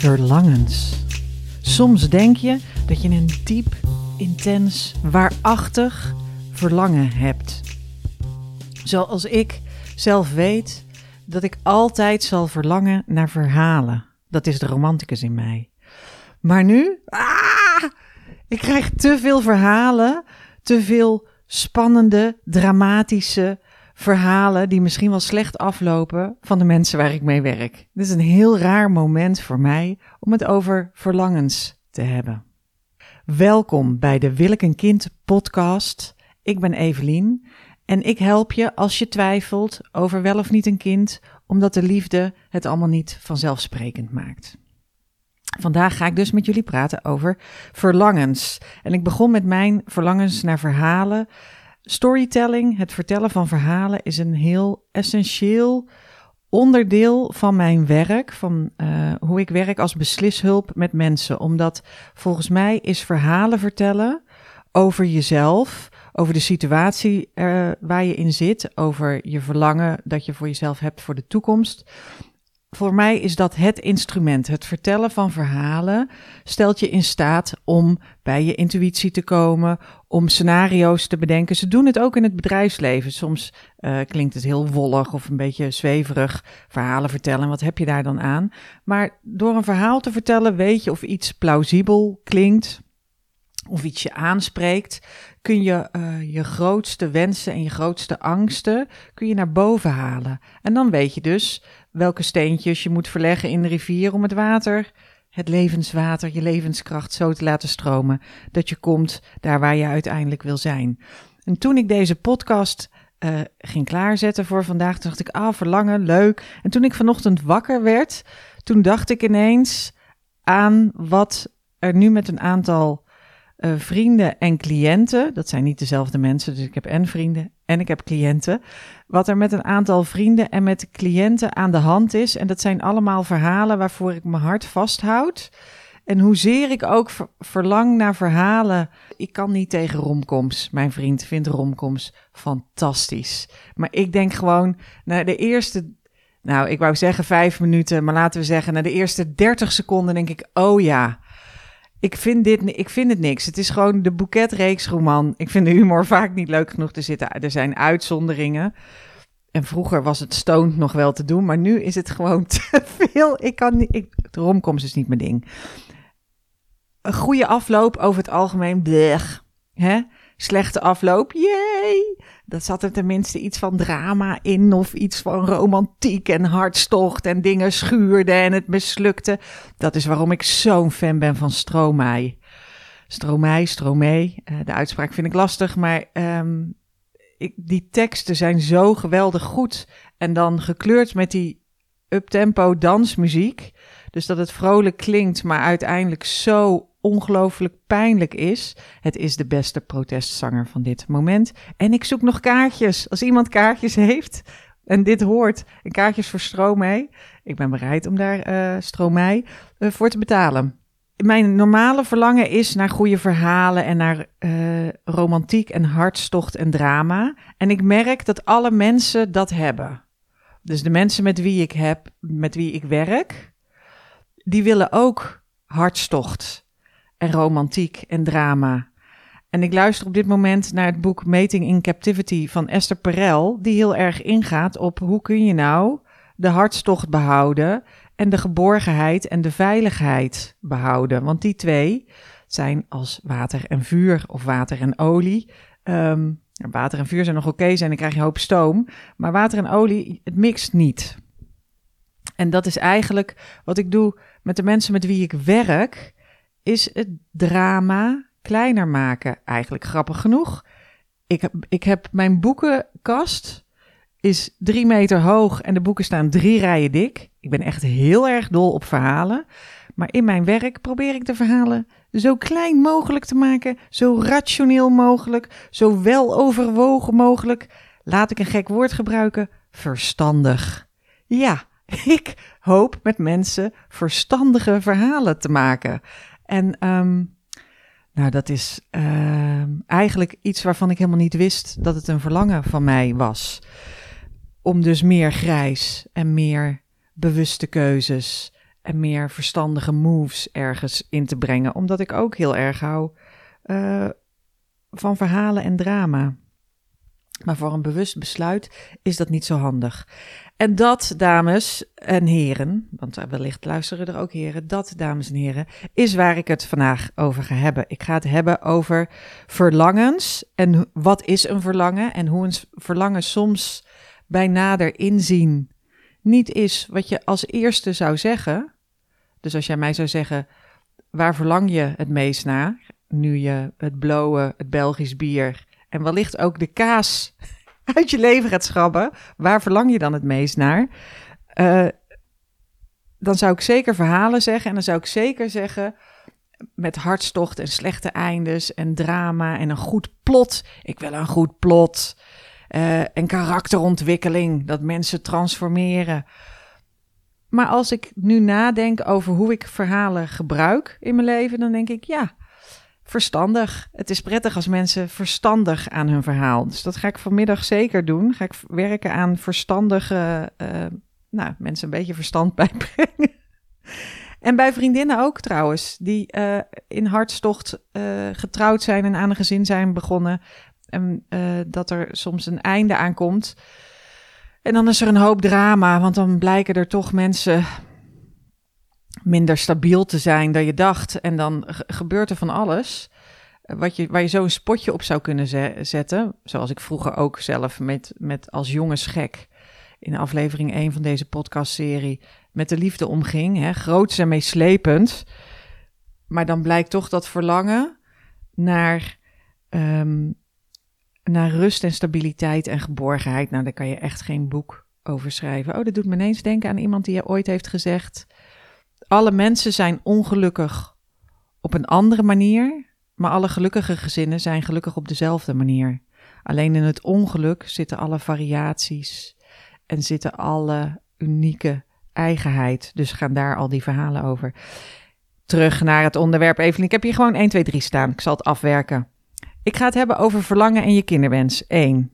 verlangens. Soms denk je dat je een diep, intens, waarachtig verlangen hebt. Zoals ik zelf weet dat ik altijd zal verlangen naar verhalen. Dat is de romanticus in mij. Maar nu, ah, ik krijg te veel verhalen, te veel spannende, dramatische verhalen die misschien wel slecht aflopen van de mensen waar ik mee werk. Dit is een heel raar moment voor mij om het over verlangens te hebben. Welkom bij de Wil ik een kind podcast. Ik ben Evelien en ik help je als je twijfelt over wel of niet een kind, omdat de liefde het allemaal niet vanzelfsprekend maakt. Vandaag ga ik dus met jullie praten over verlangens. En ik begon met mijn verlangens naar verhalen. Storytelling, het vertellen van verhalen, is een heel essentieel onderdeel van mijn werk, van uh, hoe ik werk als beslishulp met mensen. Omdat volgens mij is verhalen vertellen over jezelf, over de situatie uh, waar je in zit, over je verlangen dat je voor jezelf hebt voor de toekomst voor mij is dat het instrument. Het vertellen van verhalen stelt je in staat om bij je intuïtie te komen, om scenario's te bedenken. Ze doen het ook in het bedrijfsleven. Soms uh, klinkt het heel wollig of een beetje zweverig verhalen vertellen. Wat heb je daar dan aan? Maar door een verhaal te vertellen weet je of iets plausibel klinkt of iets je aanspreekt, kun je uh, je grootste wensen en je grootste angsten kun je naar boven halen. En dan weet je dus welke steentjes je moet verleggen in de rivier om het water, het levenswater, je levenskracht zo te laten stromen dat je komt daar waar je uiteindelijk wil zijn. En toen ik deze podcast uh, ging klaarzetten voor vandaag, dacht ik, ah, verlangen, leuk. En toen ik vanochtend wakker werd, toen dacht ik ineens aan wat er nu met een aantal uh, vrienden en cliënten, dat zijn niet dezelfde mensen, dus ik heb en vrienden en ik heb cliënten, wat er met een aantal vrienden en met cliënten aan de hand is. En dat zijn allemaal verhalen waarvoor ik mijn hart vasthoud. En hoezeer ik ook verlang naar verhalen. Ik kan niet tegen romcoms. Mijn vriend vindt romcoms fantastisch. Maar ik denk gewoon, naar de eerste nou, ik wou zeggen vijf minuten, maar laten we zeggen, na de eerste dertig seconden denk ik, oh ja, ik vind, dit, ik vind het niks. Het is gewoon de boeketreeksroman. Ik vind de humor vaak niet leuk genoeg te zitten. Er zijn uitzonderingen. En vroeger was het stoned nog wel te doen, maar nu is het gewoon te veel. Ik kan niet. Ik, de romkomst is niet mijn ding. Een goede afloop over het algemeen. Blech. Hè? Slechte afloop. Jee. Dat zat er tenminste iets van drama in. Of iets van romantiek en hartstocht. En dingen schuurden en het mislukte. Dat is waarom ik zo'n fan ben van Stromae. Stromae, Stromae. Uh, de uitspraak vind ik lastig. Maar um, ik, die teksten zijn zo geweldig goed. En dan gekleurd met die uptempo dansmuziek. Dus dat het vrolijk klinkt, maar uiteindelijk zo ongelooflijk pijnlijk is. Het is de beste protestzanger van dit moment. En ik zoek nog kaartjes. Als iemand kaartjes heeft en dit hoort, en kaartjes voor Stromae. Ik ben bereid om daar uh, Stromae uh, voor te betalen. Mijn normale verlangen is naar goede verhalen en naar uh, romantiek en hartstocht en drama. En ik merk dat alle mensen dat hebben. Dus de mensen met wie ik heb, met wie ik werk, die willen ook hartstocht en romantiek en drama. En ik luister op dit moment naar het boek Mating in Captivity van Esther Perel, die heel erg ingaat op hoe kun je nou de hartstocht behouden en de geborgenheid en de veiligheid behouden. Want die twee zijn als water en vuur of water en olie. Um, water en vuur zijn nog oké zijn, dan krijg je een hoop stoom. Maar water en olie, het mixt niet. En dat is eigenlijk wat ik doe met de mensen met wie ik werk is het drama kleiner maken. Eigenlijk grappig genoeg. Ik heb, ik heb mijn boekenkast is drie meter hoog en de boeken staan drie rijen dik. Ik ben echt heel erg dol op verhalen. Maar in mijn werk probeer ik de verhalen zo klein mogelijk te maken, zo rationeel mogelijk, zo wel overwogen mogelijk. Laat ik een gek woord gebruiken: verstandig. Ja, ik hoop met mensen verstandige verhalen te maken. En um, nou, dat is uh, eigenlijk iets waarvan ik helemaal niet wist dat het een verlangen van mij was. Om dus meer grijs en meer bewuste keuzes en meer verstandige moves ergens in te brengen. Omdat ik ook heel erg hou uh, van verhalen en drama. Maar voor een bewust besluit is dat niet zo handig. En dat, dames en heren, want wellicht luisteren er ook heren, dat, dames en heren, is waar ik het vandaag over ga hebben. Ik ga het hebben over verlangens en wat is een verlangen en hoe een verlangen soms bij nader inzien niet is wat je als eerste zou zeggen. Dus als jij mij zou zeggen, waar verlang je het meest naar? Nu je het blauwe, het Belgisch bier en wellicht ook de kaas uit je leven gaat schrabben, waar verlang je dan het meest naar? Uh, dan zou ik zeker verhalen zeggen. En dan zou ik zeker zeggen met hartstocht en slechte eindes en drama en een goed plot. Ik wil een goed plot. Uh, en karakterontwikkeling, dat mensen transformeren. Maar als ik nu nadenk over hoe ik verhalen gebruik in mijn leven, dan denk ik ja, verstandig. Het is prettig als mensen verstandig aan hun verhaal. Dus dat ga ik vanmiddag zeker doen. Ga ik werken aan verstandige, uh, nou, mensen een beetje verstand bijbrengen. En bij vriendinnen ook trouwens, die uh, in hartstocht uh, getrouwd zijn en aan een gezin zijn begonnen. En dat er soms een einde aan komt. En dan is er een hoop drama, want dan blijken er toch mensen minder stabiel te zijn dan je dacht. En dan gebeurt er van alles. Eh, wat je, waar je zo een spotje op zou kunnen zetten. Zoals ik vroeger ook zelf met, met als jongensgek in aflevering 1 van deze podcastserie met de liefde omging. Hè, groots en meeslepend. Maar dan blijkt toch dat verlangen naar, um, naar rust en stabiliteit en geborgenheid. Nou, daar kan je echt geen boek over schrijven. Oh, dat doet me ineens denken aan iemand die ooit heeft gezegd alle mensen zijn ongelukkig op een andere manier, maar alle gelukkige gezinnen zijn gelukkig op dezelfde manier. Alleen in het ongeluk zitten alle variaties en zitten alle unieke eigenheid. Dus gaan daar al die verhalen over. Terug naar het onderwerp, Evelien. Ik heb hier gewoon 1, 2, 3 staan. Ik zal het afwerken. Ik ga het hebben over verlangen en je kinderwens. 1.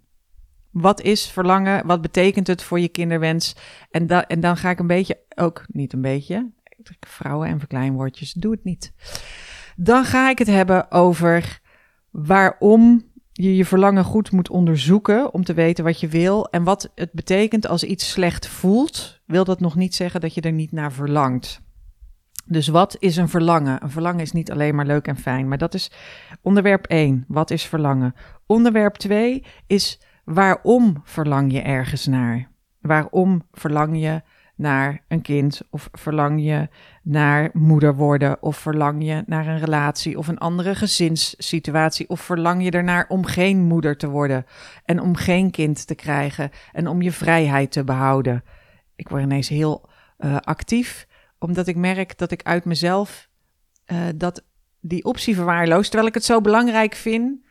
Wat is verlangen? Wat betekent het voor je kinderwens? En, en dan ga ik een beetje, ook niet een beetje, vrouwen en verkleinwoordjes, doe het niet. Dan ga ik het hebben over waarom je je verlangen goed moet onderzoeken om te weten wat je wil en wat het betekent als iets slecht voelt. Wil dat nog niet zeggen dat je er niet naar verlangt. Dus wat is een verlangen? Een verlangen is niet alleen maar leuk en fijn, maar dat is onderwerp 1. Wat is verlangen? Onderwerp 2 is waarom verlang je ergens naar? Waarom verlang je naar een kind? Of verlang je naar moeder worden? Of verlang je naar een relatie of een andere gezinssituatie? Of verlang je ernaar om geen moeder te worden en om geen kind te krijgen en om je vrijheid te behouden? Ik word ineens heel uh, actief, omdat ik merk dat ik uit mezelf uh, dat die optie verwaarloos, terwijl ik het zo belangrijk vind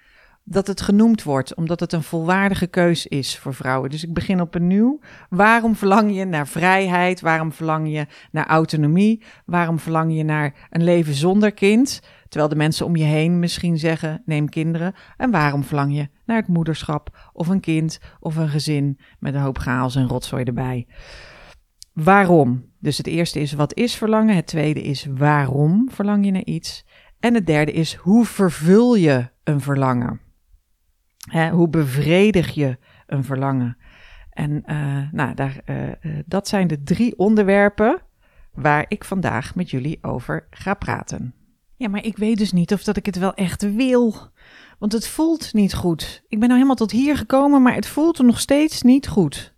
dat het genoemd wordt, omdat het een volwaardige keus is voor vrouwen. Dus ik begin opnieuw. Waarom verlang je naar vrijheid? Waarom verlang je naar autonomie? Waarom verlang je naar een leven zonder kind? Terwijl de mensen om je heen misschien zeggen: neem kinderen. En waarom verlang je naar het moederschap of een kind of een gezin met een hoop chaos en rotzooi erbij? Waarom? Dus het eerste is wat is verlangen? Het tweede is waarom verlang je naar iets? En het derde is hoe vervul je een verlangen? Hoe bevredig je een verlangen? En uh, nou, daar, uh, dat zijn de drie onderwerpen waar ik vandaag met jullie over ga praten. Ja, maar ik weet dus niet of dat ik het wel echt wil. Want het voelt niet goed. Ik ben nou helemaal tot hier gekomen, maar het voelt nog steeds niet goed.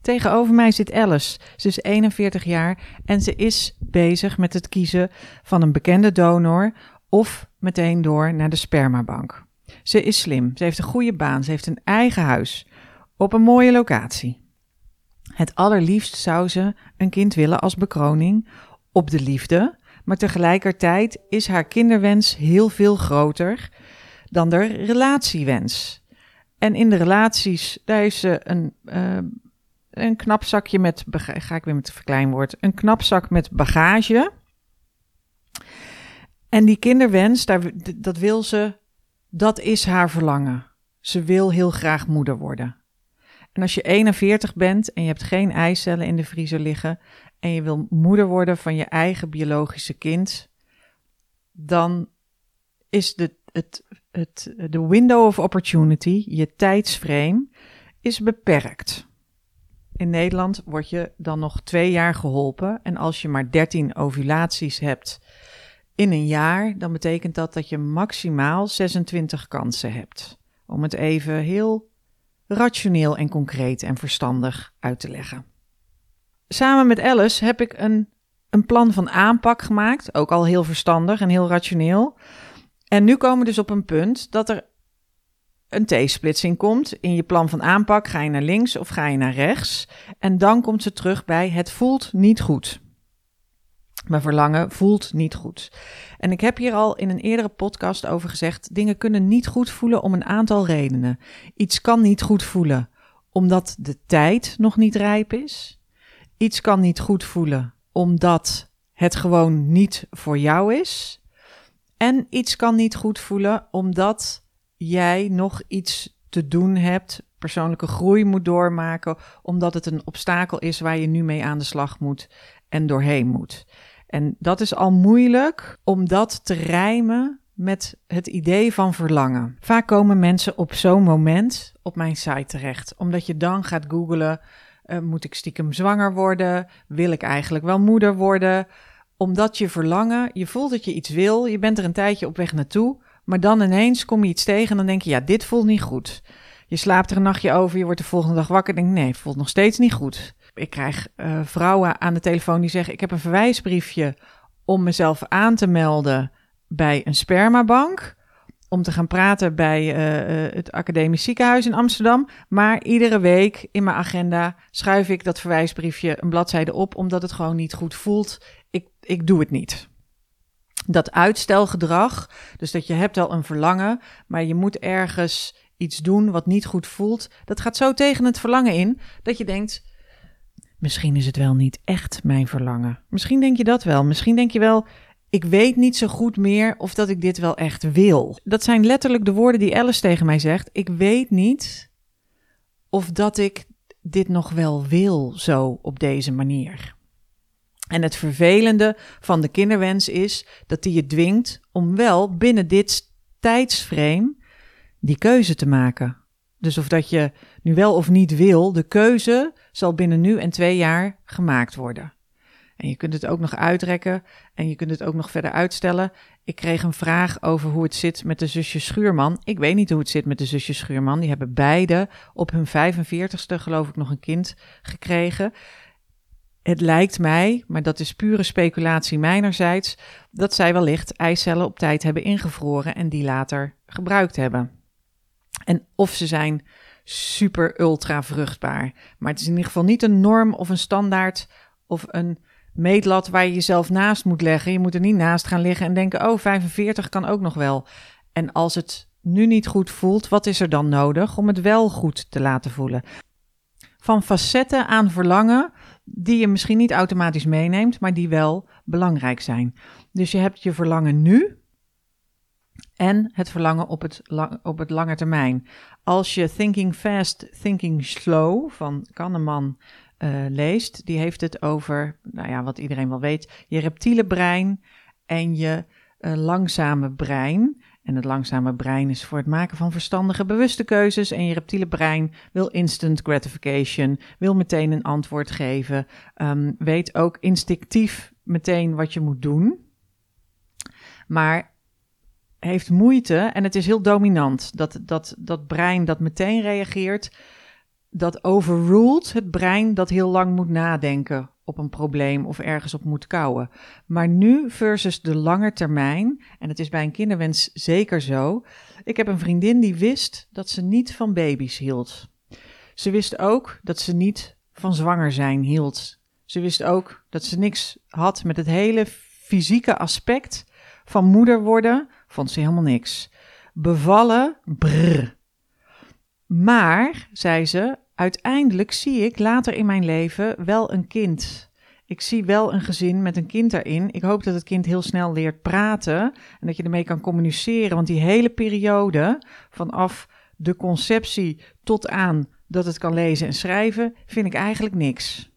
Tegenover mij zit Alice. Ze is 41 jaar en ze is bezig met het kiezen van een bekende donor of meteen door naar de spermabank. Ze is slim, ze heeft een goede baan, ze heeft een eigen huis op een mooie locatie. Het allerliefst zou ze een kind willen als bekroning op de liefde, maar tegelijkertijd is haar kinderwens heel veel groter dan de relatiewens. En in de relaties, daar is ze een, uh, een knap zakje met, ga ik weer met het verkleinwoord, een knap zak met bagage. En die kinderwens, daar, dat wil ze dat is haar verlangen. Ze wil heel graag moeder worden. En als je 41 bent en je hebt geen eicellen in de vriezer liggen en je wil moeder worden van je eigen biologische kind, dan is de, het, het, de window of opportunity, je tijdsframe, is beperkt. In Nederland word je dan nog twee jaar geholpen. En als je maar 13 ovulaties hebt in een jaar, dan betekent dat dat je maximaal 26 kansen hebt. Om het even heel rationeel en concreet en verstandig uit te leggen. Samen met Alice heb ik een, een plan van aanpak gemaakt, ook al heel verstandig en heel rationeel. En nu komen we dus op een punt dat er een T-splitsing komt. In je plan van aanpak ga je naar links of ga je naar rechts. En dan komt ze terug bij het voelt niet goed. Mijn verlangen voelt niet goed. En ik heb hier al in een eerdere podcast over gezegd: dingen kunnen niet goed voelen om een aantal redenen. Iets kan niet goed voelen omdat de tijd nog niet rijp is. Iets kan niet goed voelen omdat het gewoon niet voor jou is. En iets kan niet goed voelen omdat jij nog iets te doen hebt, persoonlijke groei moet doormaken, omdat het een obstakel is waar je nu mee aan de slag moet en doorheen moet. En dat is al moeilijk om dat te rijmen met het idee van verlangen. Vaak komen mensen op zo'n moment op mijn site terecht, omdat je dan gaat googlen: uh, moet ik stiekem zwanger worden? Wil ik eigenlijk wel moeder worden? Omdat je verlangen, je voelt dat je iets wil, je bent er een tijdje op weg naartoe, maar dan ineens kom je iets tegen en dan denk je: ja, dit voelt niet goed. Je slaapt er een nachtje over, je wordt de volgende dag wakker en denkt: nee, het voelt nog steeds niet goed. Ik krijg uh, vrouwen aan de telefoon die zeggen: Ik heb een verwijsbriefje om mezelf aan te melden bij een spermabank. Om te gaan praten bij uh, het Academisch Ziekenhuis in Amsterdam. Maar iedere week in mijn agenda schuif ik dat verwijsbriefje een bladzijde op, omdat het gewoon niet goed voelt. Ik, ik doe het niet. Dat uitstelgedrag, dus dat je hebt al een verlangen, maar je moet ergens iets doen wat niet goed voelt, dat gaat zo tegen het verlangen in dat je denkt: misschien is het wel niet echt mijn verlangen. Misschien denk je dat wel. Misschien denk je wel, ik weet niet zo goed meer of dat ik dit wel echt wil. Dat zijn letterlijk de woorden die Alice tegen mij zegt. Ik weet niet of dat ik dit nog wel wil zo op deze manier. En het vervelende van de kinderwens is dat die je dwingt om wel binnen dit tijdsframe die keuze te maken. Dus of dat je nu wel of niet wil, de keuze zal binnen nu en twee jaar gemaakt worden. En je kunt het ook nog uitrekken en je kunt het ook nog verder uitstellen. Ik kreeg een vraag over hoe het zit met de zusjes Schuurman. Ik weet niet hoe het zit met de zusjes Schuurman. Die hebben beide op hun 45ste, geloof ik, nog een kind gekregen. Het lijkt mij, maar dat is pure speculatie mijnerzijds, dat zij wellicht eicellen op tijd hebben ingevroren en die later gebruikt hebben. En of ze zijn super ultra vruchtbaar. Maar het is in ieder geval niet een norm of een standaard of een meetlat waar je jezelf naast moet leggen. Je moet er niet naast gaan liggen en denken: oh, 45 kan ook nog wel. En als het nu niet goed voelt, wat is er dan nodig om het wel goed te laten voelen? Van facetten aan verlangen die je misschien niet automatisch meeneemt, maar die wel belangrijk zijn. Dus je hebt je verlangen nu, en het verlangen op het, op het lange termijn. Als je Thinking Fast, Thinking Slow van Kahneman uh, leest, die heeft het over, nou ja, wat iedereen wel weet, je reptiele brein en je uh, langzame brein. En het langzame brein is voor het maken van verstandige, bewuste keuzes. En je reptiele brein wil instant gratification, wil meteen een antwoord geven, um, weet ook instinctief meteen wat je moet doen. Maar heeft moeite en het is heel dominant. Dat, dat, dat brein dat meteen reageert, dat overruled het brein dat heel lang moet nadenken op een probleem of ergens op moet kouwen. Maar nu versus de lange termijn, en het is bij een kinderwens zeker zo. Ik heb een vriendin die wist dat ze niet van baby's hield. Ze wist ook dat ze niet van zwanger zijn hield. Ze wist ook dat ze niks had met het hele fysieke aspect van moeder worden, vond ze helemaal niks. Bevallen, brrr. Maar, zei ze, uiteindelijk zie ik later in mijn leven wel een kind. Ik zie wel een gezin met een kind daarin. Ik hoop dat het kind heel snel leert praten en dat je ermee kan communiceren. Want die hele periode, vanaf de conceptie tot aan dat het kan lezen en schrijven, vind ik eigenlijk niks.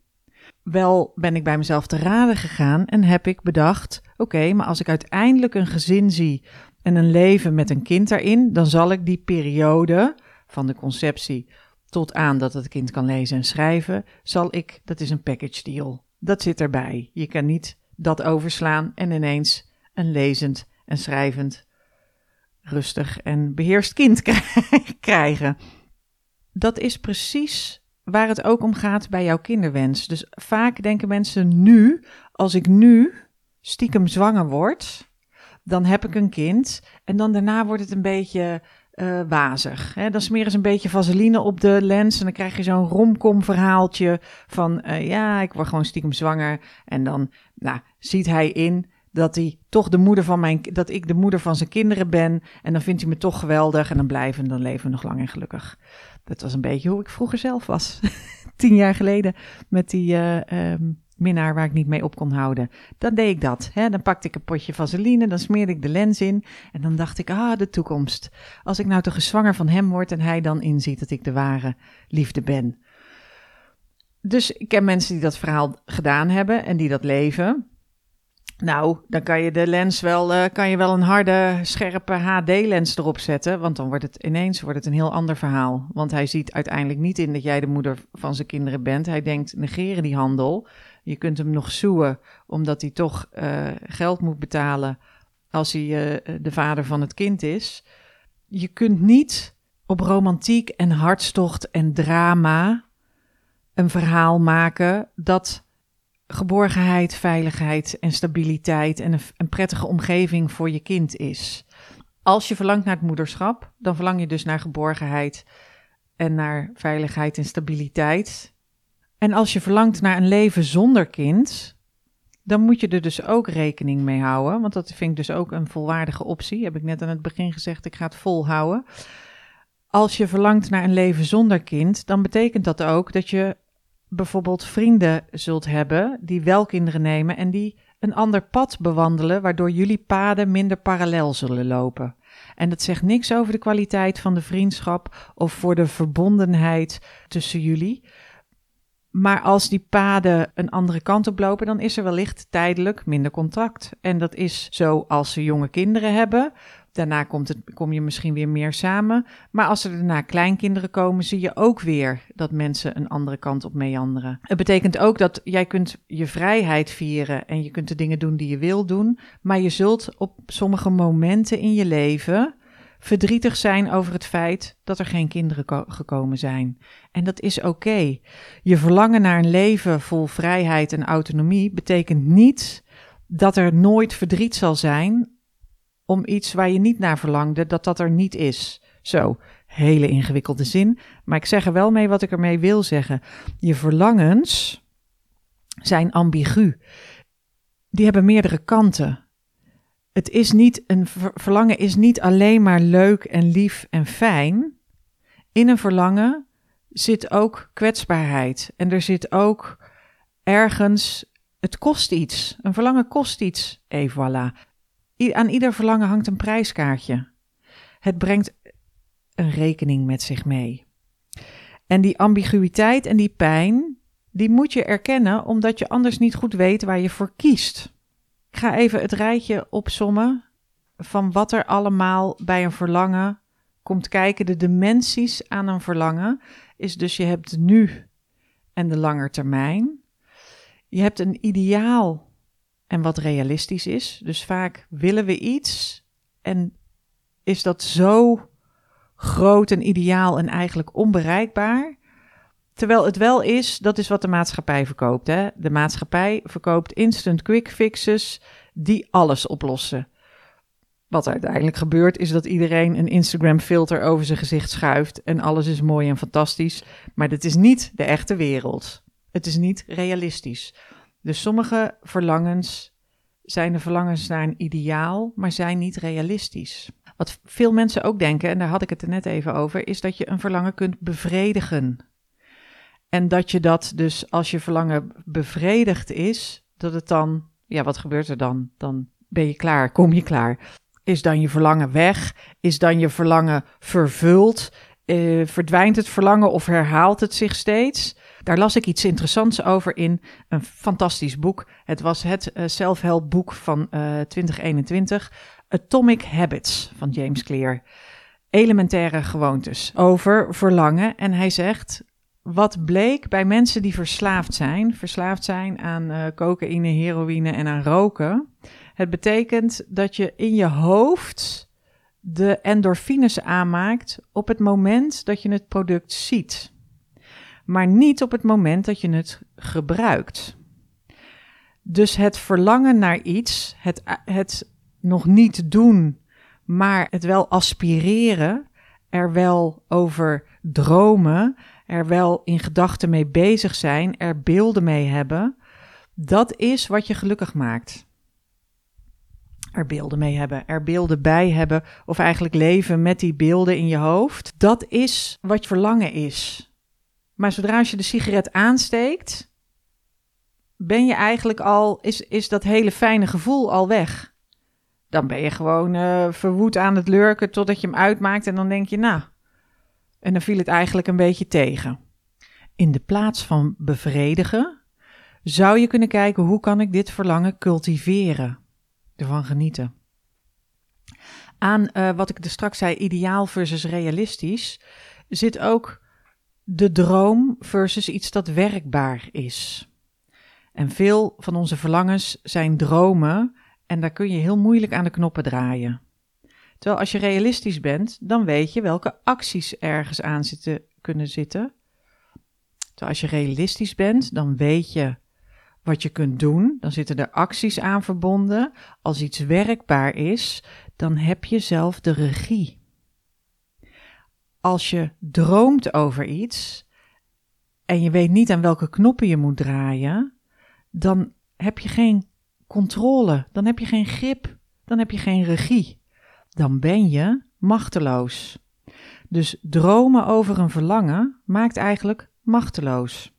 Wel ben ik bij mezelf te raden gegaan en heb ik bedacht: oké, maar als ik uiteindelijk een gezin zie en een leven met een kind daarin, dan zal ik die periode van de conceptie tot aan dat het kind kan lezen en schrijven, zal ik, dat is een package deal. Dat zit erbij. Je kan niet dat overslaan en ineens een lezend en schrijvend, rustig en beheerst kind krijgen. Dat is precies waar het ook om gaat bij jouw kinderwens. Dus vaak denken mensen nu, als ik nu stiekem zwanger word, dan heb ik een kind en dan daarna wordt het een beetje uh, wazig. Hè? Dan smeren ze een beetje vaseline op de lens en dan krijg je zo'n romcom verhaaltje van uh, ja, ik word gewoon stiekem zwanger. En dan nou, ziet hij in dat hij toch de moeder van mijn, dat ik de moeder van zijn kinderen ben. En dan vindt hij me toch geweldig en dan blijven, dan leven we nog lang en gelukkig. Dat was een beetje hoe ik vroeger zelf was. Tien jaar geleden met die uh, minnaar waar ik niet mee op kon houden. Dan deed ik dat. Hè? Dan pakte ik een potje vaseline, dan smeerde ik de lens in. En dan dacht ik, ah, de toekomst. Als ik nou toch zwanger van hem word en hij dan inziet dat ik de ware liefde ben. Dus ik ken mensen die dat verhaal gedaan hebben en die dat leven. Nou, dan kan je de lens wel, uh, kan je wel een harde, scherpe HD-lens erop zetten. Want dan wordt het ineens wordt het een heel ander verhaal. Want hij ziet uiteindelijk niet in dat jij de moeder van zijn kinderen bent. Hij denkt, negeren die handel. Je kunt hem nog zoeën, omdat hij toch uh, geld moet betalen als hij uh, de vader van het kind is. Je kunt niet op romantiek en hartstocht en drama een verhaal maken dat geborgenheid, veiligheid en stabiliteit en een, een, prettige omgeving voor je kind is. Als je verlangt naar het moederschap, dan verlang je dus naar geborgenheid en naar veiligheid en stabiliteit. En als je verlangt naar een leven zonder kind, dan moet je er dus ook rekening mee houden. Want dat vind ik dus ook een volwaardige optie. Heb ik net aan het begin gezegd, ik ga het volhouden. Als je verlangt naar een leven zonder kind, dan betekent dat ook dat je bijvoorbeeld vrienden zult hebben die wel kinderen nemen en die een ander pad bewandelen, waardoor jullie paden minder parallel zullen lopen. En dat zegt niks over de kwaliteit van de vriendschap of voor de verbondenheid tussen jullie. Maar als die paden een andere kant op lopen, dan is er wellicht tijdelijk minder contact. En dat is zo als ze jonge kinderen hebben. Daarna komt het, kom je misschien weer meer samen. Maar als er daarna kleinkinderen komen, zie je ook weer dat mensen een andere kant op meanderen. Het betekent ook dat jij kunt je vrijheid vieren en je kunt de dingen doen die je wil doen. Maar je zult op sommige momenten in je leven verdrietig zijn over het feit dat er geen kinderen gekomen zijn. En dat is oké. Je verlangen naar een leven vol vrijheid en autonomie betekent niet dat er nooit verdriet zal zijn om iets waar je niet naar verlangde, dat dat er niet is. Zo, hele ingewikkelde zin, maar ik zeg er wel mee wat ik ermee wil zeggen. Je verlangens zijn ambigu. Die hebben meerdere kanten het is niet een verlangen is niet alleen maar leuk en lief en fijn. In een verlangen zit ook kwetsbaarheid en er zit ook ergens het kost iets. Een verlangen kost iets. Et voilà. Aan ieder verlangen hangt een prijskaartje. Het brengt een rekening met zich mee. En die ambiguïteit en die pijn, die moet je erkennen omdat je anders niet goed weet waar je voor kiest. Ik ga even het rijtje opsommen van wat er allemaal bij een verlangen komt kijken. De dimensies aan een verlangen is dus je hebt nu en de lange termijn. Je hebt een ideaal en wat realistisch is. Dus vaak willen we iets en is dat zo groot en ideaal en eigenlijk onbereikbaar Terwijl het wel is, dat is wat de maatschappij verkoopt. Hè? De maatschappij verkoopt instant quick fixes die alles oplossen. Wat uiteindelijk gebeurt is dat iedereen een Instagram filter over zijn gezicht schuift en alles is mooi en fantastisch. Maar dit is niet de echte wereld. Het is niet realistisch. Dus sommige verlangens zijn de verlangens naar een ideaal, maar zijn niet realistisch. Wat veel mensen ook denken, en daar had ik het er net even over, is dat je een verlangen kunt bevredigen. En dat je dat dus als je verlangen bevredigd is, dat het dan, ja, wat gebeurt er dan? Dan ben je klaar, kom je klaar. Is dan je verlangen weg? Is dan je verlangen vervuld? Uh, verdwijnt het verlangen of herhaalt het zich steeds? Daar las ik iets interessants over in een fantastisch boek. Het was het uh, self-help boek van 2021, Atomic Habits van James Clear. Elementaire gewoontes over verlangen. En hij zegt, wat bleek bij mensen die verslaafd zijn, verslaafd zijn aan uh, cocaïne, heroïne en aan roken. Het betekent dat je in je hoofd de endorfines aanmaakt op het moment dat je het product ziet, maar niet op het moment dat je het gebruikt. Dus het verlangen naar iets, het, het nog niet doen, maar het wel aspireren, er wel over dromen, er wel in gedachten mee bezig zijn, er beelden mee hebben, dat is wat je gelukkig maakt. Er beelden mee hebben, er beelden bij hebben, of eigenlijk leven met die beelden in je hoofd. Dat is wat verlangen is. Maar zodra je de sigaret aansteekt, ben je eigenlijk al, is, is dat hele fijne gevoel al weg. Dan ben je gewoon uh, verwoed aan het lurken totdat je hem uitmaakt en dan denk je, nou, en dan viel het eigenlijk een beetje tegen. In de plaats van bevredigen, zou je kunnen kijken hoe kan ik dit verlangen cultiveren, ervan genieten. Aan uh, wat ik er straks zei, ideaal versus realistisch, zit ook de droom versus iets dat werkbaar is. En veel van onze verlangens zijn dromen en daar kun je heel moeilijk aan de knoppen draaien. Terwijl als je realistisch bent, dan weet je welke acties ergens aan zitten, kunnen zitten. Terwijl als je realistisch bent, dan weet je wat je kunt doen. Dan zitten er acties aan verbonden. Als iets werkbaar is, dan heb je zelf de regie. Als je droomt over iets en je weet niet aan welke knoppen je moet draaien, dan heb je geen controle, dan heb je geen grip, dan heb je geen regie dan ben je machteloos. Dus dromen over een verlangen maakt eigenlijk machteloos.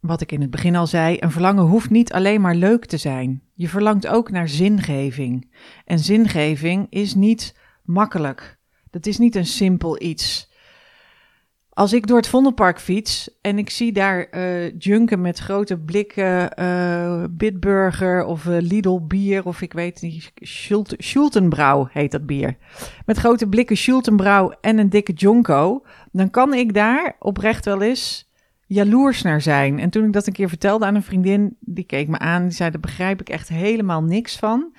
Wat ik in het begin al zei, een verlangen hoeft niet alleen maar leuk te zijn. Je verlangt ook naar zingeving. En zingeving is niet makkelijk. Dat is niet een simpel iets. Als ik door het Vondelpark fiets en ik zie daar uh, junken met grote blikken uh, Bitburger of uh, Lidl bier of ik weet niet, Schultenbrouw heet dat bier. Met grote blikken Schultenbrouw en een dikke jonko, dan kan ik daar oprecht wel eens jaloers naar zijn. En toen ik dat een keer vertelde aan een vriendin, die keek me aan, die zei, daar begrijp ik echt helemaal niks van.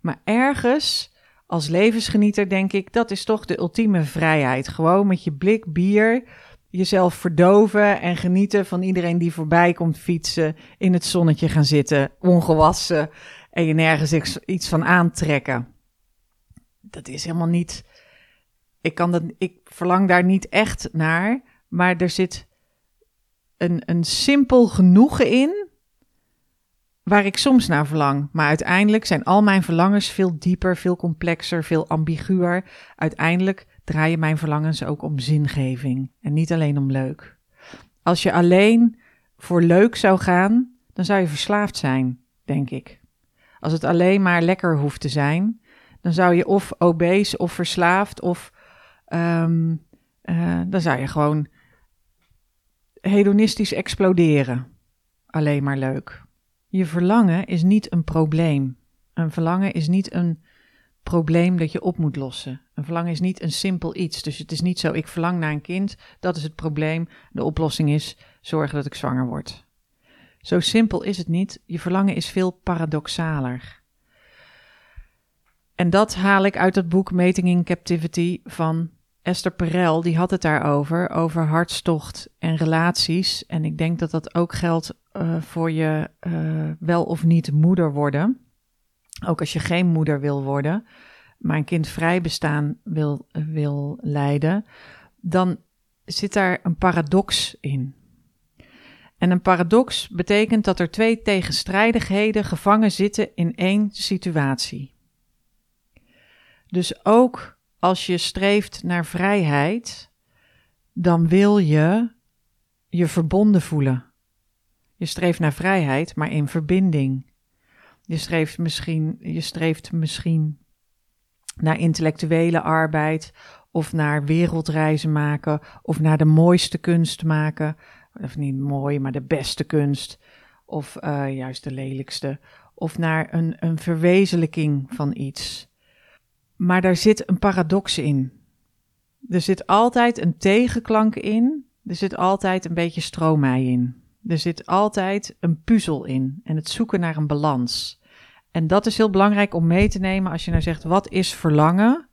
Maar ergens als levensgenieter denk ik, dat is toch de ultieme vrijheid. Gewoon met je blik bier jezelf verdoven en genieten van iedereen die voorbij komt fietsen, in het zonnetje gaan zitten, ongewassen en je nergens iets van aantrekken. Dat is helemaal niet. Ik, kan dat, ik verlang daar niet echt naar, maar er zit een, een simpel genoegen in waar ik soms naar verlang. Maar uiteindelijk zijn al mijn verlangens veel dieper, veel complexer, veel ambiguur. Uiteindelijk draaien mijn verlangens ook om zingeving en niet alleen om leuk. Als je alleen voor leuk zou gaan, dan zou je verslaafd zijn, denk ik. Als het alleen maar lekker hoeft te zijn, dan zou je of obese of verslaafd of um, uh, dan zou je gewoon hedonistisch exploderen. Alleen maar leuk. Je verlangen is niet een probleem. Een verlangen is niet een probleem dat je op moet lossen. Een verlangen is niet een simpel iets. Dus het is niet zo, ik verlang naar een kind, dat is het probleem. De oplossing is zorgen dat ik zwanger word. Zo simpel is het niet. Je verlangen is veel paradoxaler. En dat haal ik uit het boek Mating in Captivity van Esther Perel. Die had het daarover, over hartstocht en relaties. En ik denk dat dat ook geldt uh, voor je uh, wel of niet moeder worden. Ook als je geen moeder wil worden, maar een kind vrij bestaan wil, wil leiden, dan zit daar een paradox in. En een paradox betekent dat er twee tegenstrijdigheden gevangen zitten in één situatie. Dus ook als je streeft naar vrijheid, dan wil je je verbonden voelen. Je streeft naar vrijheid, maar in verbinding. Je streeft misschien, je streeft misschien naar intellectuele arbeid of naar wereldreizen maken of naar de mooiste kunst maken. of niet mooi, maar de beste kunst, of uh, juist de lelijkste, of naar een, een verwezenlijking van iets. Maar daar zit een paradox in. Er zit altijd een tegenklank in. Er zit altijd een beetje stroomij in. Er zit altijd een puzzel in en het zoeken naar een balans. En dat is heel belangrijk om mee te nemen als je nou zegt: wat is verlangen?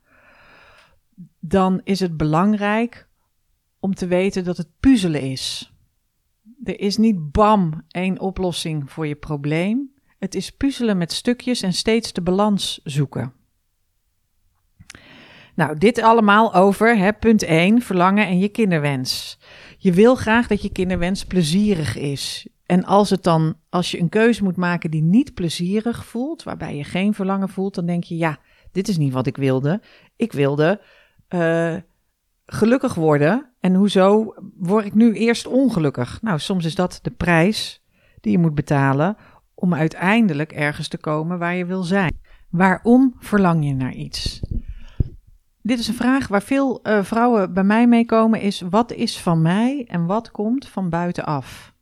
Dan is het belangrijk om te weten dat het puzzelen is. Er is niet bam één oplossing voor je probleem. Het is puzzelen met stukjes en steeds de balans zoeken. Nou, dit allemaal over punt 1, verlangen en je kinderwens. Je wil graag dat je kinderwens plezierig is. En als het dan, als je een keuze moet maken die niet plezierig voelt, waarbij je geen verlangen voelt, dan denk je, ja, dit is niet wat ik wilde. Ik wilde uh, gelukkig worden. En hoezo word ik nu eerst ongelukkig? Nou, soms is dat de prijs die je moet betalen om uiteindelijk ergens te komen waar je wil zijn. Waarom verlang je naar iets? Dit is een vraag waar veel uh, vrouwen bij mij mee komen, is wat is van mij en wat komt van buitenaf?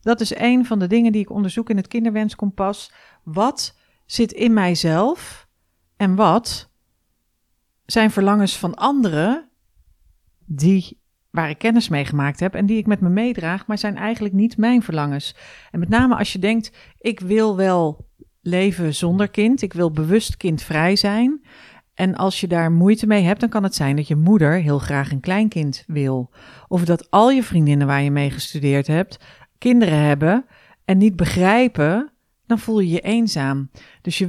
Dat is een van de dingen die ik onderzoek in het kinderwenskompas. Wat zit in mijzelf en wat zijn verlangens van anderen die waar ik kennis mee gemaakt heb en die ik met me meedraag, maar zijn eigenlijk niet mijn verlangens. En met name als je denkt, ik wil wel leven zonder kind, ik wil bewust kindvrij zijn. En als je daar moeite mee hebt, dan kan het zijn dat je moeder heel graag een kleinkind wil. Of dat al je vriendinnen waar je mee gestudeerd hebt, kinderen hebben en niet begrijpen, dan voel je je eenzaam. Dus je,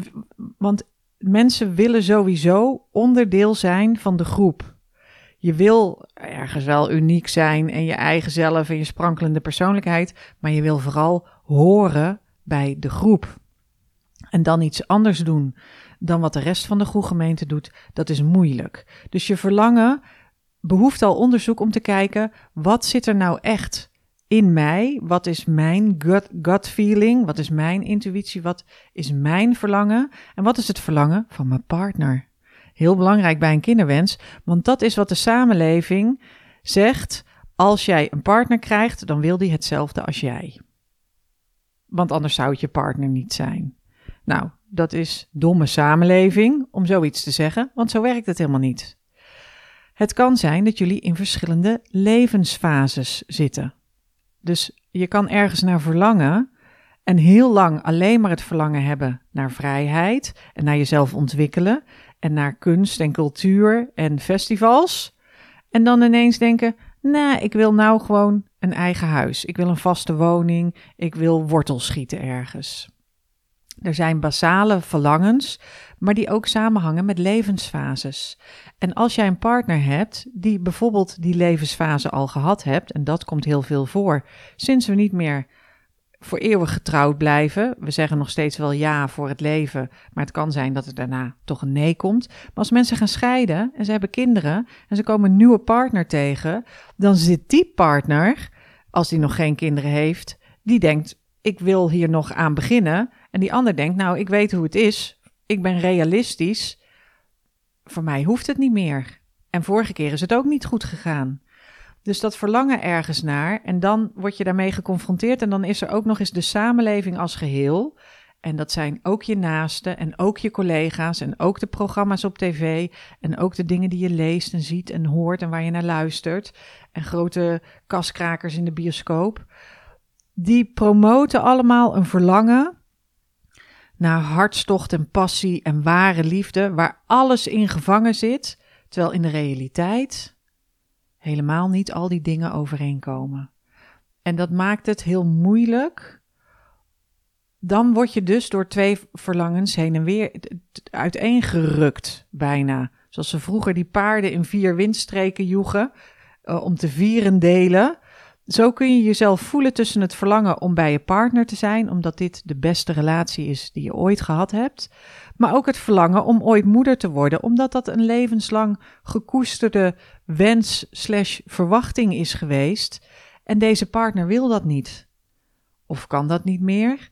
want mensen willen sowieso onderdeel zijn van de groep. Je wil ergens wel uniek zijn en je eigen zelf en je sprankelende persoonlijkheid, maar je wil vooral horen bij de groep. En dan iets anders doen dan wat de rest van de groegemeente doet, dat is moeilijk. Dus je verlangen behoeft al onderzoek om te kijken, wat zit er nou echt in mij? Wat is mijn gut, gut feeling? Wat is mijn intuïtie? Wat is mijn verlangen? En wat is het verlangen van mijn partner? Heel belangrijk bij een kinderwens, want dat is wat de samenleving zegt. Als jij een partner krijgt, dan wil die hetzelfde als jij. Want anders zou het je partner niet zijn. Nou, dat is domme samenleving om zoiets te zeggen, want zo werkt het helemaal niet. Het kan zijn dat jullie in verschillende levensfases zitten. Dus je kan ergens naar verlangen en heel lang alleen maar het verlangen hebben naar vrijheid en naar jezelf ontwikkelen en naar kunst en cultuur en festivals. En dan ineens denken: nee, ik wil nou gewoon een eigen huis. Ik wil een vaste woning. Ik wil wortels schieten ergens. Er zijn basale verlangens, maar die ook samenhangen met levensfases. En als jij een partner hebt die bijvoorbeeld die levensfase al gehad hebt, en dat komt heel veel voor, sinds we niet meer voor eeuwig getrouwd blijven. We zeggen nog steeds wel ja voor het leven, maar het kan zijn dat er daarna toch een nee komt. Maar als mensen gaan scheiden en ze hebben kinderen en ze komen een nieuwe partner tegen, dan zit die partner, als die nog geen kinderen heeft, die denkt: ik wil hier nog aan beginnen. En die ander denkt: nou, ik weet hoe het is, ik ben realistisch. Voor mij hoeft het niet meer. En vorige keer is het ook niet goed gegaan. Dus dat verlangen ergens naar en dan word je daarmee geconfronteerd en dan is er ook nog eens de samenleving als geheel. En dat zijn ook je naasten en ook je collega's en ook de programma's op tv en ook de dingen die je leest en ziet en hoort en waar je naar luistert. En grote kaskrakers in de bioscoop. Die promoten allemaal een verlangen naar hartstocht en passie en ware liefde, waar alles in gevangen zit, terwijl in de realiteit helemaal niet al die dingen overeenkomen. En dat maakt het heel moeilijk. Dan word je dus door twee verlangens heen en weer uiteengerukt, bijna. Zoals ze vroeger die paarden in vier windstreken joegen uh, om te vieren delen. Zo kun je jezelf voelen tussen het verlangen om bij je partner te zijn, omdat dit de beste relatie is die je ooit gehad hebt, maar ook het verlangen om ooit moeder te worden, omdat dat een levenslang gekoesterde wens slash verwachting is geweest en deze partner wil dat niet. Of kan dat niet meer.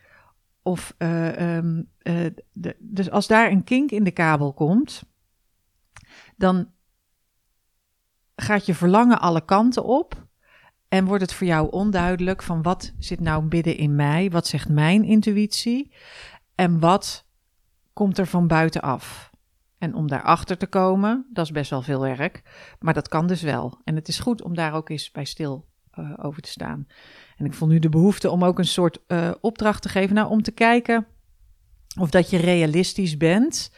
Of, um, uh, de, dus als daar een kink in de kabel komt, dan gaat je verlangen alle kanten op. En wordt het voor jou onduidelijk van wat zit nou midden in mij? Wat zegt mijn intuïtie? En wat komt er van buitenaf? En om daarachter te komen, dat is best wel veel werk, maar dat kan dus wel. En het is goed om daar ook eens bij stil uh, over te staan. En ik voel nu de behoefte om ook een soort uh, opdracht te geven, nou om te kijken of dat je realistisch bent.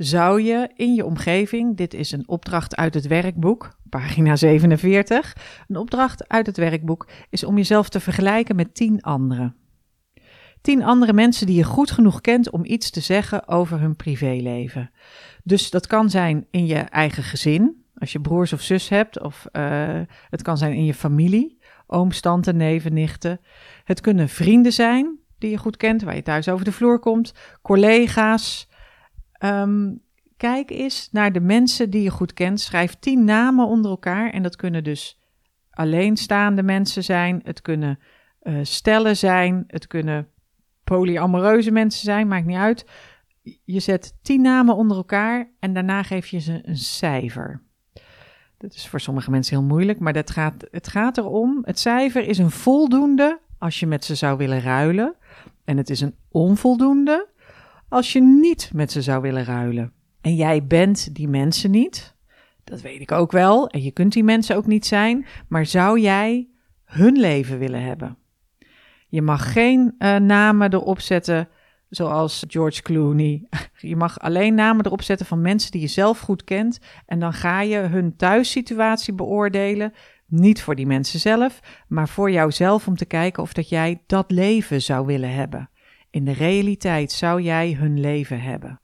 Zou je in je omgeving, dit is een opdracht uit het werkboek, pagina 47, een opdracht uit het werkboek is om jezelf te vergelijken met tien anderen. Tien andere mensen die je goed genoeg kent om iets te zeggen over hun privéleven. Dus dat kan zijn in je eigen gezin, als je broers of zus hebt, of uh, het kan zijn in je familie, ooms, tante, neven, nichten. Het kunnen vrienden zijn die je goed kent, waar je thuis over de vloer komt, collega's. Um, kijk eens naar de mensen die je goed kent. Schrijf tien namen onder elkaar en dat kunnen dus alleenstaande mensen zijn, het kunnen uh, stellen zijn, het kunnen polyamoreuze mensen zijn, maakt niet uit. Je zet tien namen onder elkaar en daarna geef je ze een cijfer. Dat is voor sommige mensen heel moeilijk, maar dat gaat, het gaat erom. Het cijfer is een voldoende als je met ze zou willen ruilen. En het is een onvoldoende als je niet met ze zou willen ruilen. En jij bent die mensen niet. Dat weet ik ook wel. En je kunt die mensen ook niet zijn. Maar zou jij hun leven willen hebben? Je mag geen uh, namen erop zetten zoals George Clooney. Je mag alleen namen erop zetten van mensen die je zelf goed kent. En dan ga je hun thuissituatie beoordelen. Niet voor die mensen zelf, maar voor jouzelf om te kijken of dat jij dat leven zou willen hebben. In de realiteit zou jij hun leven hebben.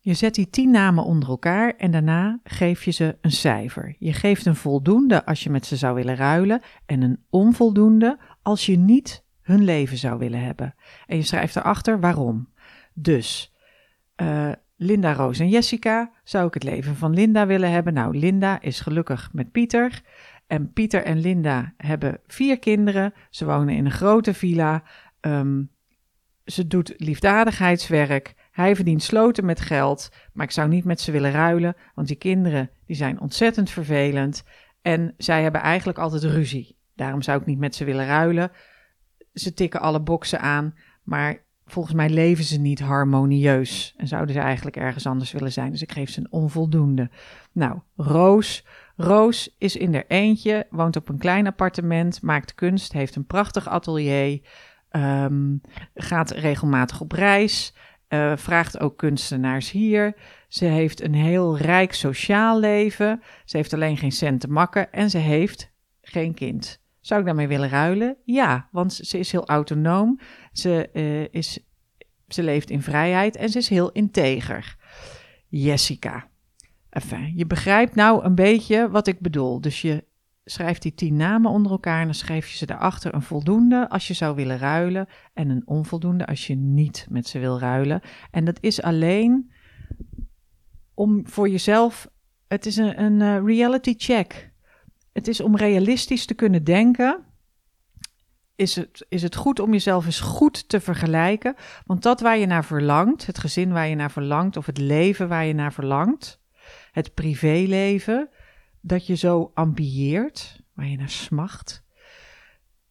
Je zet die tien namen onder elkaar en daarna geef je ze een cijfer. Je geeft een voldoende als je met ze zou willen ruilen en een onvoldoende als je niet hun leven zou willen hebben. En je schrijft erachter waarom. Dus uh, Linda, Roos en Jessica zou ik het leven van Linda willen hebben. Nou, Linda is gelukkig met Pieter. En Pieter en Linda hebben vier kinderen. Ze wonen in een grote villa. Um, ze doet liefdadigheidswerk. Hij verdient sloten met geld. Maar ik zou niet met ze willen ruilen. Want die kinderen die zijn ontzettend vervelend. En zij hebben eigenlijk altijd ruzie. Daarom zou ik niet met ze willen ruilen ze tikken alle boksen aan, maar volgens mij leven ze niet harmonieus en zouden ze eigenlijk ergens anders willen zijn. Dus ik geef ze een onvoldoende. Nou, Roos. Roos is in er eentje, woont op een klein appartement, maakt kunst, heeft een prachtig atelier, um, gaat regelmatig op reis, uh, vraagt ook kunstenaars hier. Ze heeft een heel rijk sociaal leven. Ze heeft alleen geen cent te makken en ze heeft geen kind. Zou ik daarmee willen ruilen? Ja, want ze is heel autonoom. Ze, uh, is, ze leeft in vrijheid en ze is heel integer. Jessica. Enfin, je begrijpt nou een beetje wat ik bedoel. Dus je schrijft die tien namen onder elkaar en dan schrijf je ze daarachter een voldoende als je zou willen ruilen en een onvoldoende als je niet met ze wil ruilen. En dat is alleen om voor jezelf, het is een, een uh, reality check. Het is om realistisch te kunnen denken. Is het, is het goed om jezelf eens goed te vergelijken? Want dat waar je naar verlangt, het gezin waar je naar verlangt, of het leven waar je naar verlangt, het privéleven, dat je zo ambieert, waar je naar smacht,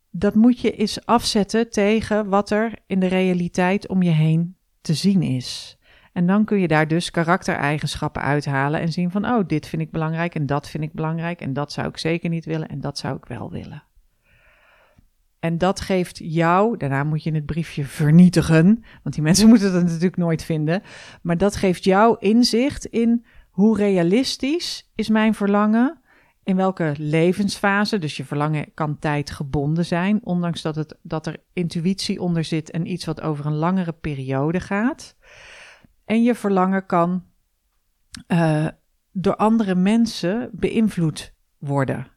dat moet je eens afzetten tegen wat er in de realiteit om je heen te zien is. En dan kun je daar dus karaktereigenschappen uithalen en zien van, oh, dit vind ik belangrijk en dat vind ik belangrijk en dat zou ik zeker niet willen en dat zou ik wel willen. En dat geeft jou, daarna moet je het briefje vernietigen, want die mensen moeten het natuurlijk nooit vinden, maar dat geeft jou inzicht in hoe realistisch is mijn verlangen, in welke levensfase, dus je verlangen kan tijdgebonden zijn, ondanks dat, het, dat er intuïtie onder zit en iets wat over een langere periode gaat. En je verlangen kan uh, door andere mensen beïnvloed worden.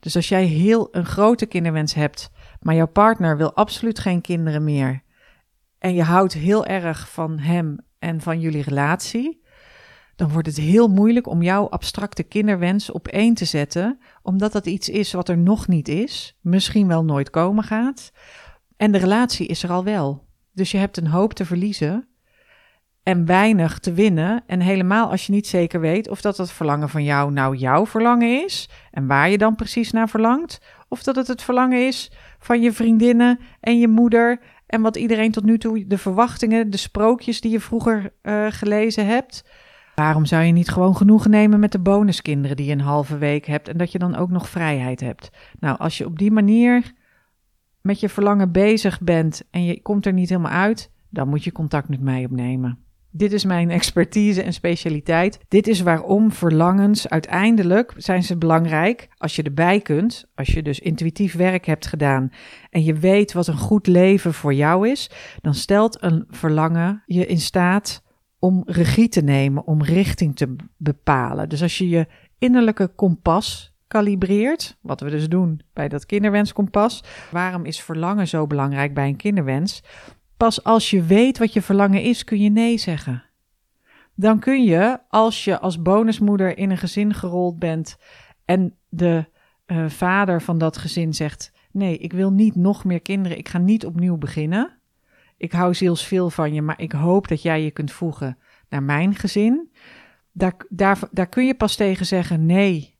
Dus als jij heel een grote kinderwens hebt, maar jouw partner wil absoluut geen kinderen meer. En je houdt heel erg van hem en van jullie relatie. Dan wordt het heel moeilijk om jouw abstracte kinderwens op één te zetten, omdat dat iets is wat er nog niet is, misschien wel nooit komen gaat. En de relatie is er al wel. Dus je hebt een hoop te verliezen en weinig te winnen. En helemaal als je niet zeker weet of dat het verlangen van jou nou jouw verlangen is en waar je dan precies naar verlangt, Of dat het het verlangen is van je vriendinnen en je moeder. En wat iedereen tot nu toe, de verwachtingen, de sprookjes die je vroeger uh, gelezen hebt. Waarom zou je niet gewoon genoegen nemen met de bonuskinderen die je een halve week hebt en dat je dan ook nog vrijheid hebt? Nou, als je op die manier met je verlangen bezig bent en je komt er niet helemaal uit, dan moet je contact met mij opnemen. Dit is mijn expertise en specialiteit. Dit is waarom verlangens uiteindelijk zijn ze belangrijk als je erbij kunt, als je dus intuïtief werk hebt gedaan en je weet wat een goed leven voor jou is, dan stelt een verlangen je in staat om regie te nemen, om richting te bepalen. Dus als je je innerlijke kompas kalibreert, wat we dus doen bij dat kinderwenskompas. Waarom is verlangen zo belangrijk bij een kinderwens? Pas als je weet wat je verlangen is, kun je nee zeggen. Dan kun je, als je als bonusmoeder in een gezin gerold bent en de uh, vader van dat gezin zegt: Nee, ik wil niet nog meer kinderen, ik ga niet opnieuw beginnen. Ik hou zielsveel van je, maar ik hoop dat jij je kunt voegen naar mijn gezin. Daar, daar, daar kun je pas tegen zeggen: Nee,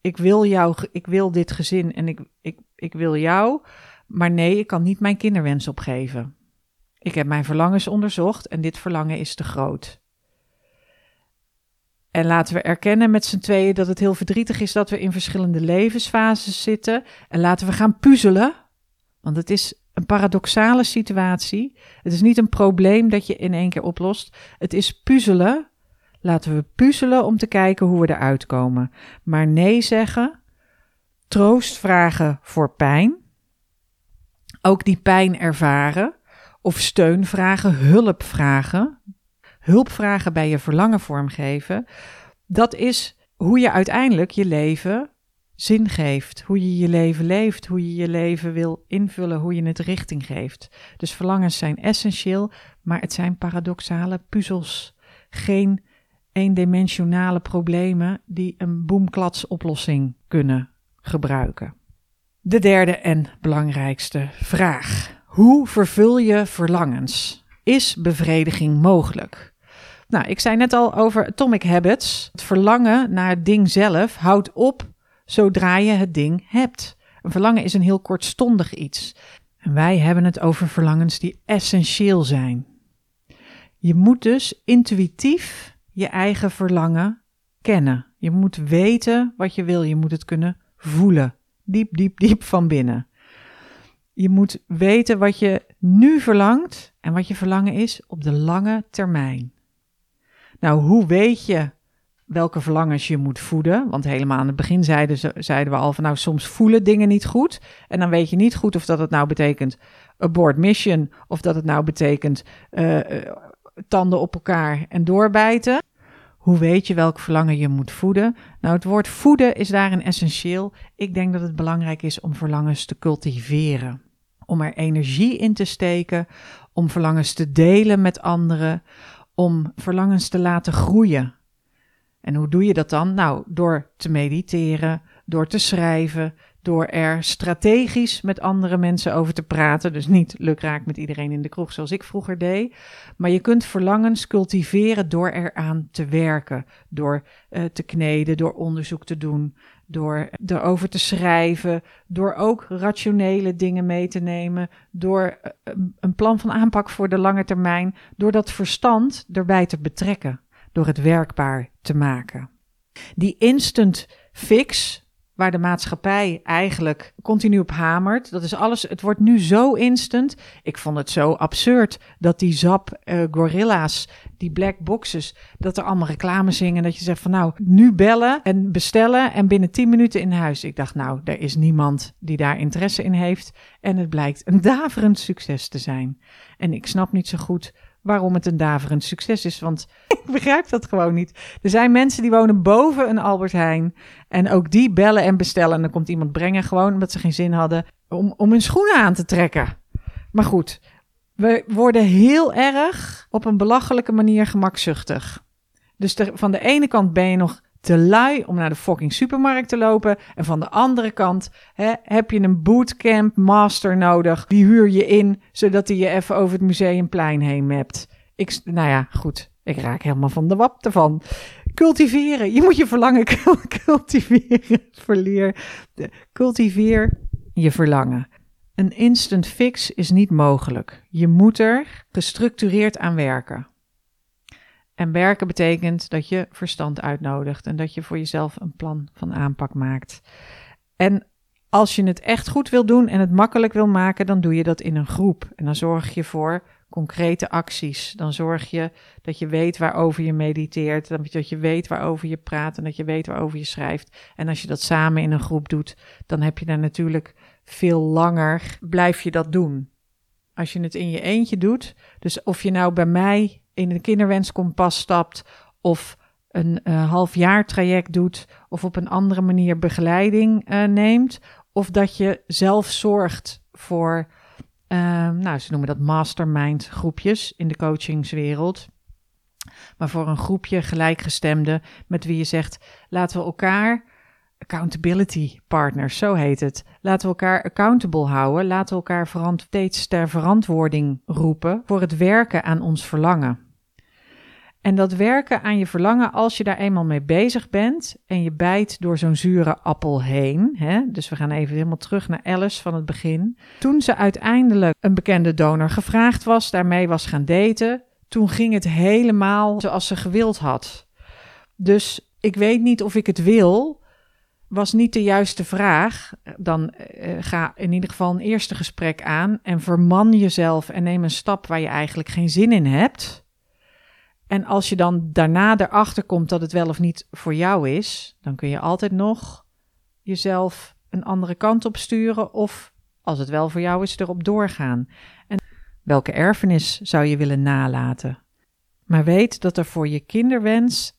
ik wil jou, ik wil dit gezin en ik, ik, ik wil jou. Maar nee, ik kan niet mijn kinderwens opgeven. Ik heb mijn verlangens onderzocht en dit verlangen is te groot. En laten we erkennen met z'n tweeën dat het heel verdrietig is dat we in verschillende levensfases zitten. En laten we gaan puzzelen. Want het is een paradoxale situatie. Het is niet een probleem dat je in één keer oplost. Het is puzzelen. Laten we puzzelen om te kijken hoe we eruit komen. Maar nee zeggen, troost vragen voor pijn ook die pijn ervaren of steun vragen, hulp vragen, hulp vragen bij je verlangen vormgeven, dat is hoe je uiteindelijk je leven zin geeft, hoe je je leven leeft, hoe je je leven wil invullen, hoe je het richting geeft. Dus verlangens zijn essentieel, maar het zijn paradoxale puzzels, geen eendimensionale problemen die een boemklatsoplossing kunnen gebruiken. De derde en belangrijkste vraag. Hoe vervul je verlangens? Is bevrediging mogelijk? Nou, ik zei net al over atomic habits. Het verlangen naar het ding zelf houdt op zodra je het ding hebt. Een verlangen is een heel kortstondig iets. En wij hebben het over verlangens die essentieel zijn. Je moet dus intuïtief je eigen verlangen kennen. Je moet weten wat je wil. Je moet het kunnen voelen diep, diep, diep van binnen. Je moet weten wat je nu verlangt en wat je verlangen is op de lange termijn. Nou, hoe weet je welke verlangens je moet voeden? Want helemaal aan het begin zeiden, ze, zeiden we al van nou, soms voelen dingen niet goed. En dan weet je niet goed of dat het nou betekent abort mission of dat het nou betekent uh, tanden op elkaar en doorbijten. Hoe weet je welk verlangen je moet voeden? Nou, het woord voeden is daarin essentieel. Ik denk dat het belangrijk is om verlangens te cultiveren. Om er energie in te steken, om verlangens te delen met anderen, om verlangens te laten groeien. En hoe doe je dat dan? Nou, door te mediteren, door te schrijven, door er strategisch met andere mensen over te praten. Dus niet lukraak met iedereen in de kroeg zoals ik vroeger deed. Maar je kunt verlangens cultiveren door eraan te werken. Door uh, te kneden, door onderzoek te doen, door erover te schrijven. Door ook rationele dingen mee te nemen. Door uh, een plan van aanpak voor de lange termijn. Door dat verstand erbij te betrekken. Door het werkbaar te maken. Die instant fix, waar de maatschappij eigenlijk continu op hamert. Dat is alles. Het wordt nu zo instant. Ik vond het zo absurd dat die Zap uh, Gorilla's, die black boxes, dat er allemaal reclame zingen. Dat je zegt van nou, nu bellen en bestellen en binnen 10 minuten in huis. Ik dacht nou, er is niemand die daar interesse in heeft. En het blijkt een daverend succes te zijn. En ik snap niet zo goed waarom het een daverend succes is. Want ik begrijp dat gewoon niet. Er zijn mensen die wonen boven een Albert Heijn. En ook die bellen en bestellen. En dan komt iemand brengen gewoon omdat ze geen zin hadden om, om hun schoenen aan te trekken. Maar goed, we worden heel erg op een belachelijke manier gemakzuchtig. Dus van de ene kant ben je nog te lui om naar de fucking supermarkt te lopen. En van de andere kant hè, heb je een bootcamp master nodig. Die huur je in, zodat hij je even over het museumplein heen hebt. Ik, nou ja, goed. Ik raak helemaal van de wap ervan. cultiveren. Je moet je verlangen cultiveren. Verleer. Cultiveer je verlangen. Een instant fix is niet mogelijk. Je moet er gestructureerd aan werken. En werken betekent dat je verstand uitnodigt en dat je voor jezelf een plan van aanpak maakt. En als je het echt goed wil doen en het makkelijk wil maken, dan doe je dat in een groep. En dan zorg je voor concrete acties. Dan zorg je dat je weet waarover je mediteert, dat je weet waarover je praat en dat je weet waarover je schrijft. En als je dat samen in een groep doet, dan heb je daar natuurlijk veel langer, blijf je dat doen. Als je het in je eentje doet, dus of je nou bij mij in een kinderwenskompas stapt of een uh, half jaar traject doet of op een andere manier begeleiding uh, neemt, of dat je zelf zorgt voor, uh, nou, ze noemen dat mastermind groepjes in de coachingswereld. Maar voor een groepje gelijkgestemden met wie je zegt: laten we elkaar accountability partners, zo heet het. Laten we elkaar accountable houden, laten we elkaar steeds ter verantwoording roepen voor het werken aan ons verlangen. En dat werken aan je verlangen, als je daar eenmaal mee bezig bent en je bijt door zo'n zure appel heen. Hè? Dus we gaan even helemaal terug naar Alice van het begin. Toen ze uiteindelijk een bekende donor gevraagd was, daarmee was gaan daten, toen ging het helemaal zoals ze gewild had. Dus ik weet niet of ik het wil, was niet de juiste vraag. Dan uh, ga in ieder geval een eerste gesprek aan en verman jezelf en neem een stap waar je eigenlijk geen zin in hebt. En als je dan daarna erachter komt dat het wel of niet voor jou is, dan kun je altijd nog jezelf een andere kant op sturen of als het wel voor jou is, erop doorgaan. En welke erfenis zou je willen nalaten? Maar weet dat er voor je kinderwens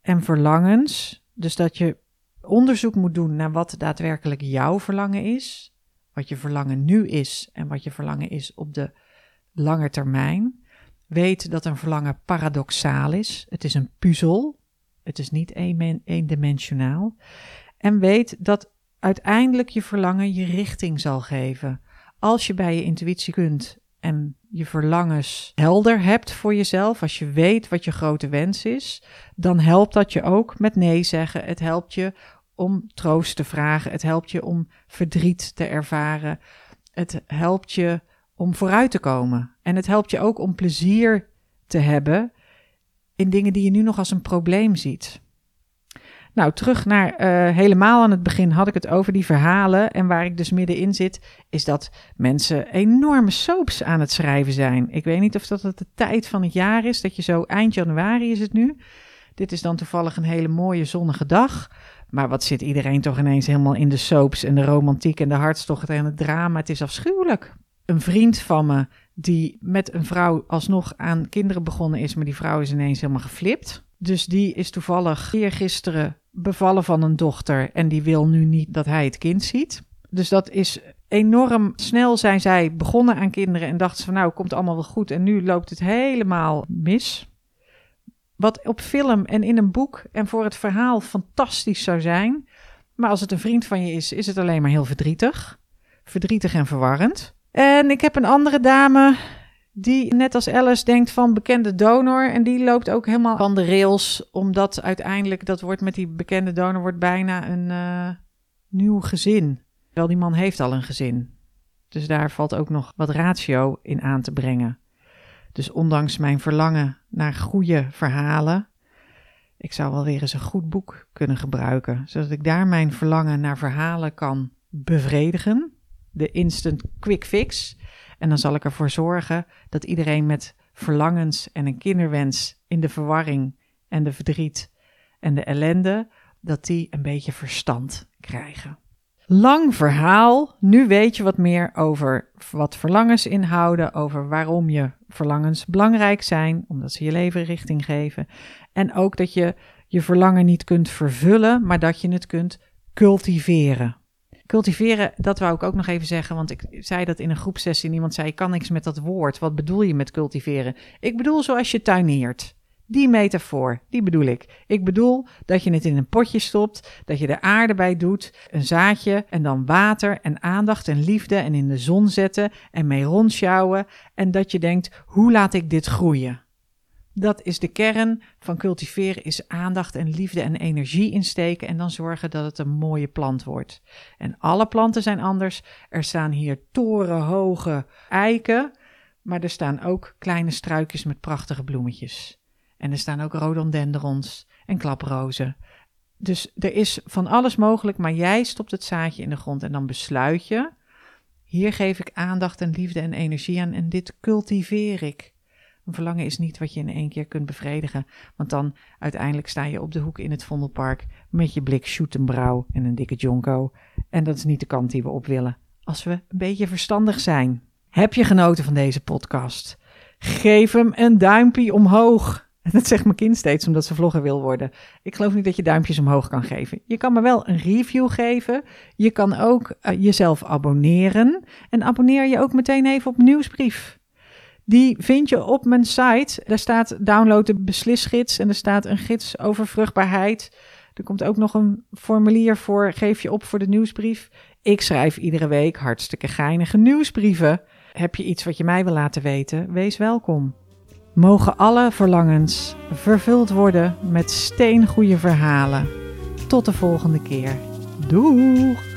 en verlangens, dus dat je onderzoek moet doen naar wat daadwerkelijk jouw verlangen is, wat je verlangen nu is en wat je verlangen is op de lange termijn. Weet dat een verlangen paradoxaal is. Het is een puzzel. Het is niet eendimensionaal. En weet dat uiteindelijk je verlangen je richting zal geven. Als je bij je intuïtie kunt en je verlangens helder hebt voor jezelf, als je weet wat je grote wens is, dan helpt dat je ook met nee zeggen. Het helpt je om troost te vragen. Het helpt je om verdriet te ervaren. Het helpt je om vooruit te komen. En het helpt je ook om plezier te hebben in dingen die je nu nog als een probleem ziet. Nou, terug naar uh, helemaal aan het begin had ik het over die verhalen. En waar ik dus middenin zit, is dat mensen enorme soaps aan het schrijven zijn. Ik weet niet of dat het de tijd van het jaar is, dat je zo eind januari is het nu. Dit is dan toevallig een hele mooie zonnige dag. Maar wat zit iedereen toch ineens helemaal in de soaps en de romantiek en de hartstocht en het drama? Het is afschuwelijk een vriend van me die met een vrouw alsnog aan kinderen begonnen is, maar die vrouw is ineens helemaal geflipt. Dus die is toevallig eergisteren bevallen van een dochter en die wil nu niet dat hij het kind ziet. Dus dat is enorm snel zijn zij begonnen aan kinderen en dachten ze van nou komt allemaal wel goed en nu loopt het helemaal mis. Wat op film en in een boek en voor het verhaal fantastisch zou zijn, maar als het een vriend van je is, is het alleen maar heel verdrietig. Verdrietig en verwarrend. En ik heb een andere dame die net als Alice denkt van bekende donor. En die loopt ook helemaal van de rails, omdat uiteindelijk dat wordt met die bekende donor wordt bijna een uh, nieuw gezin. Wel, die man heeft al een gezin. Dus daar valt ook nog wat ratio in aan te brengen. Dus ondanks mijn verlangen naar goede verhalen, ik zou wel weer eens een goed boek kunnen gebruiken, zodat ik daar mijn verlangen naar verhalen kan bevredigen de instant quick fix. En dan zal ik ervoor zorgen dat iedereen met verlangens en een kinderwens in de verwarring en de verdriet en de ellende, dat die een beetje verstand krijgen. Lang verhaal. Nu weet je wat meer over wat verlangens inhouden, over waarom je verlangens belangrijk zijn, omdat ze je leven richting geven. En ook dat je je verlangen niet kunt vervullen, maar dat je het kunt cultiveren. Cultiveren, dat wou ik ook nog even zeggen, want ik zei dat in een groepsessie iemand zei, ik kan niks met dat woord. Wat bedoel je met cultiveren? Ik bedoel zoals je tuineert. Die metafoor, die bedoel ik. Ik bedoel dat je het in een potje stopt, dat je er aarde bij doet, een zaadje en dan water en aandacht en liefde en in de zon zetten en mee rondsjouwen en dat je denkt, hoe laat ik dit groeien? Dat is de kern van cultiveren, is aandacht en liefde en energie insteken en dan zorgen dat het een mooie plant wordt. En alle planten zijn anders. Er staan hier torenhoge eiken, maar er staan ook kleine struikjes met prachtige bloemetjes. En er staan ook rhododendrons en klaprozen. Dus er is van alles mogelijk, maar jij stopt het zaadje in de grond en dan besluit je: hier geef ik aandacht en liefde en energie aan en dit cultiveer ik. Een verlangen is niet wat je in één keer kunt bevredigen, want dan uiteindelijk sta je op de hoek in het Vondelpark met je blik Schuttenbrouw en een dikke jonko. En dat is niet de kant die we op willen, als we een beetje verstandig zijn. Heb je genoten van deze podcast? Geef hem een duimpje omhoog. Dat zegt mijn kind steeds omdat ze vlogger wil worden. Ik geloof niet dat je duimpjes omhoog kan geven. Je kan me wel een review geven. Je kan ook uh, jezelf abonneren. En abonneer je ook meteen even op nieuwsbrief. Die vind je op mijn site. Daar staat download de beslisgids en er staat een gids over vruchtbaarheid. Er komt ook nog een formulier voor. Geef je op voor de nieuwsbrief. Ik schrijf iedere week hartstikke geinige nieuwsbrieven. Heb je iets wat je mij wil laten weten? Wees welkom. Mogen alle verlangens vervuld worden met steengoede verhalen. Tot de volgende keer. Doeg!